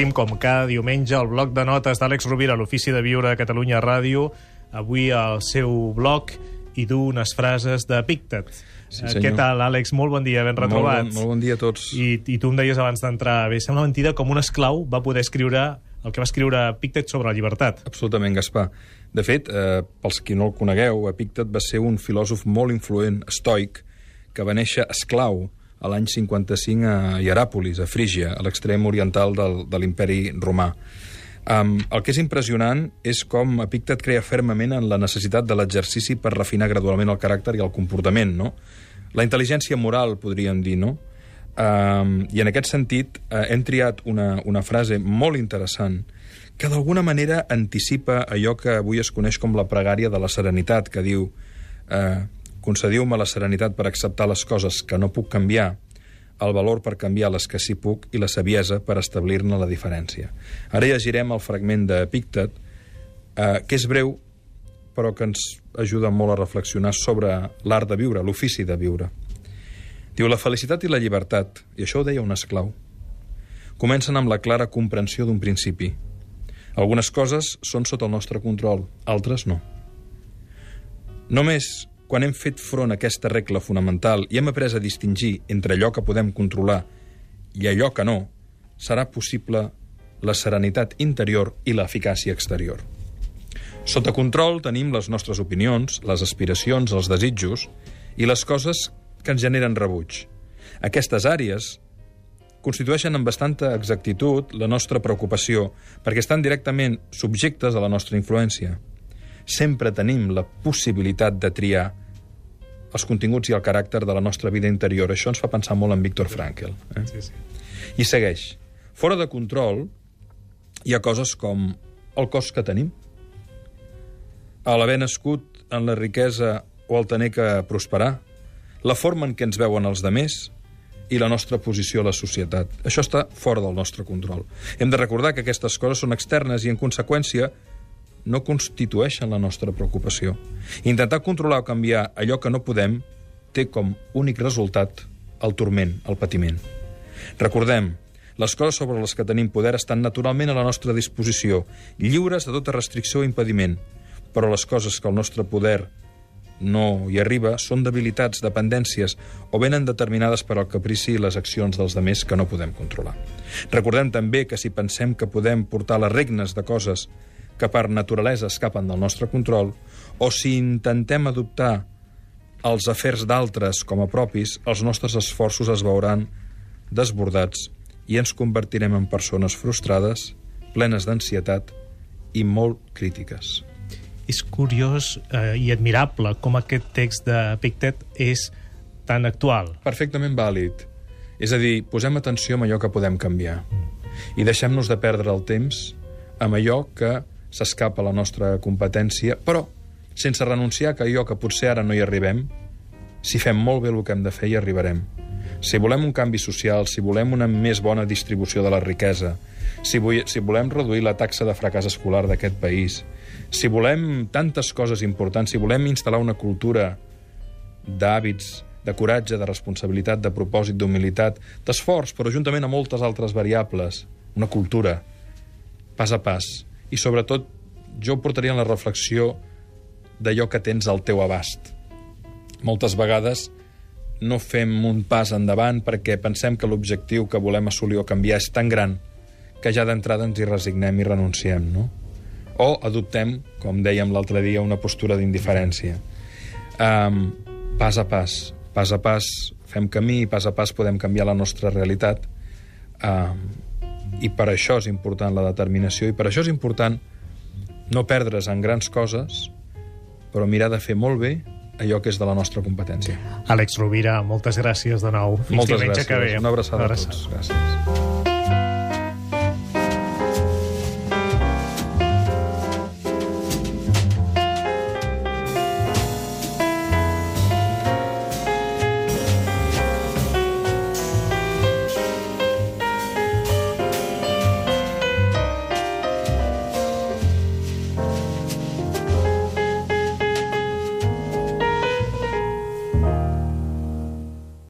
obrim, com cada diumenge, el bloc de notes d'Àlex Rovira, l'Ofici de Viure a Catalunya Ràdio. Avui al seu blog i du unes frases de Pictet. Sí, Eh, senyor. Què tal, Àlex? Molt bon dia, ben retrobat. Molt bon, molt bon dia a tots. I, I tu em deies abans d'entrar, bé, sembla mentida com un esclau va poder escriure el que va escriure Pictet sobre la llibertat. Absolutament, Gaspar. De fet, eh, pels qui no el conegueu, Epictet va ser un filòsof molt influent, estoic, que va néixer esclau a l'any 55 a Hieràpolis, a Frígia, a l'extrem oriental del, de l'imperi romà. Um, el que és impressionant és com Epictet creia fermament en la necessitat de l'exercici per refinar gradualment el caràcter i el comportament, no? La intel·ligència moral, podríem dir, no? Um, I en aquest sentit uh, hem triat una, una frase molt interessant que d'alguna manera anticipa allò que avui es coneix com la pregària de la serenitat, que diu eh, concediu-me la serenitat per acceptar les coses que no puc canviar, el valor per canviar les que sí puc i la saviesa per establir-ne la diferència. Ara llegirem el fragment de Pictet, eh, que és breu, però que ens ajuda molt a reflexionar sobre l'art de viure, l'ofici de viure. Diu, la felicitat i la llibertat, i això ho deia un esclau, comencen amb la clara comprensió d'un principi. Algunes coses són sota el nostre control, altres no. Només quan hem fet front a aquesta regla fonamental i hem après a distingir entre allò que podem controlar i allò que no, serà possible la serenitat interior i l'eficàcia exterior. Sota control tenim les nostres opinions, les aspiracions, els desitjos i les coses que ens generen rebuig. Aquestes àrees constitueixen amb bastanta exactitud la nostra preocupació perquè estan directament subjectes a la nostra influència. Sempre tenim la possibilitat de triar els continguts i el caràcter de la nostra vida interior. Això ens fa pensar molt en Víctor Frankl. Eh? Sí, sí. I segueix. Fora de control hi ha coses com el cos que tenim, a l'haver nascut en la riquesa o el tenir que prosperar, la forma en què ens veuen els demés i la nostra posició a la societat. Això està fora del nostre control. Hem de recordar que aquestes coses són externes i, en conseqüència, no constitueixen la nostra preocupació. Intentar controlar o canviar allò que no podem té com únic resultat el turment, el patiment. Recordem, les coses sobre les que tenim poder estan naturalment a la nostra disposició, lliures de tota restricció o impediment, però les coses que el nostre poder no hi arriba són debilitats, dependències o venen determinades per al caprici i les accions dels demés que no podem controlar. Recordem també que si pensem que podem portar les regnes de coses que per naturalesa escapen del nostre control, o si intentem adoptar els afers d'altres com a propis, els nostres esforços es veuran desbordats i ens convertirem en persones frustrades, plenes d'ansietat i molt crítiques. És curiós eh, i admirable com aquest text de Pictet és tan actual. Perfectament vàlid. És a dir, posem atenció en allò que podem canviar i deixem-nos de perdre el temps amb allò que s'escapa la nostra competència, però sense renunciar que allò que potser ara no hi arribem, si fem molt bé el que hem de fer, hi arribarem. Si volem un canvi social, si volem una més bona distribució de la riquesa, si, vull, si volem reduir la taxa de fracàs escolar d'aquest país, si volem tantes coses importants, si volem instal·lar una cultura d'hàbits, de coratge, de responsabilitat, de propòsit, d'humilitat, d'esforç, però juntament a moltes altres variables, una cultura, pas a pas. I sobretot, jo portaria en la reflexió d'allò que tens al teu abast. Moltes vegades no fem un pas endavant perquè pensem que l'objectiu que volem assolir o canviar és tan gran que ja d'entrada ens hi resignem i renunciem, no? O adoptem, com dèiem l'altre dia, una postura d'indiferència. Um, pas a pas, pas a pas fem camí i pas a pas podem canviar la nostra realitat. Um, I per això és important la determinació i per això és important no perdre's en grans coses, però mirar de fer molt bé allò que és de la nostra competència. Àlex Rovira, moltes gràcies de nou. Fins Moltes gràcies. que ve. Una abraçada, Una abraçada. a tots. Gràcies.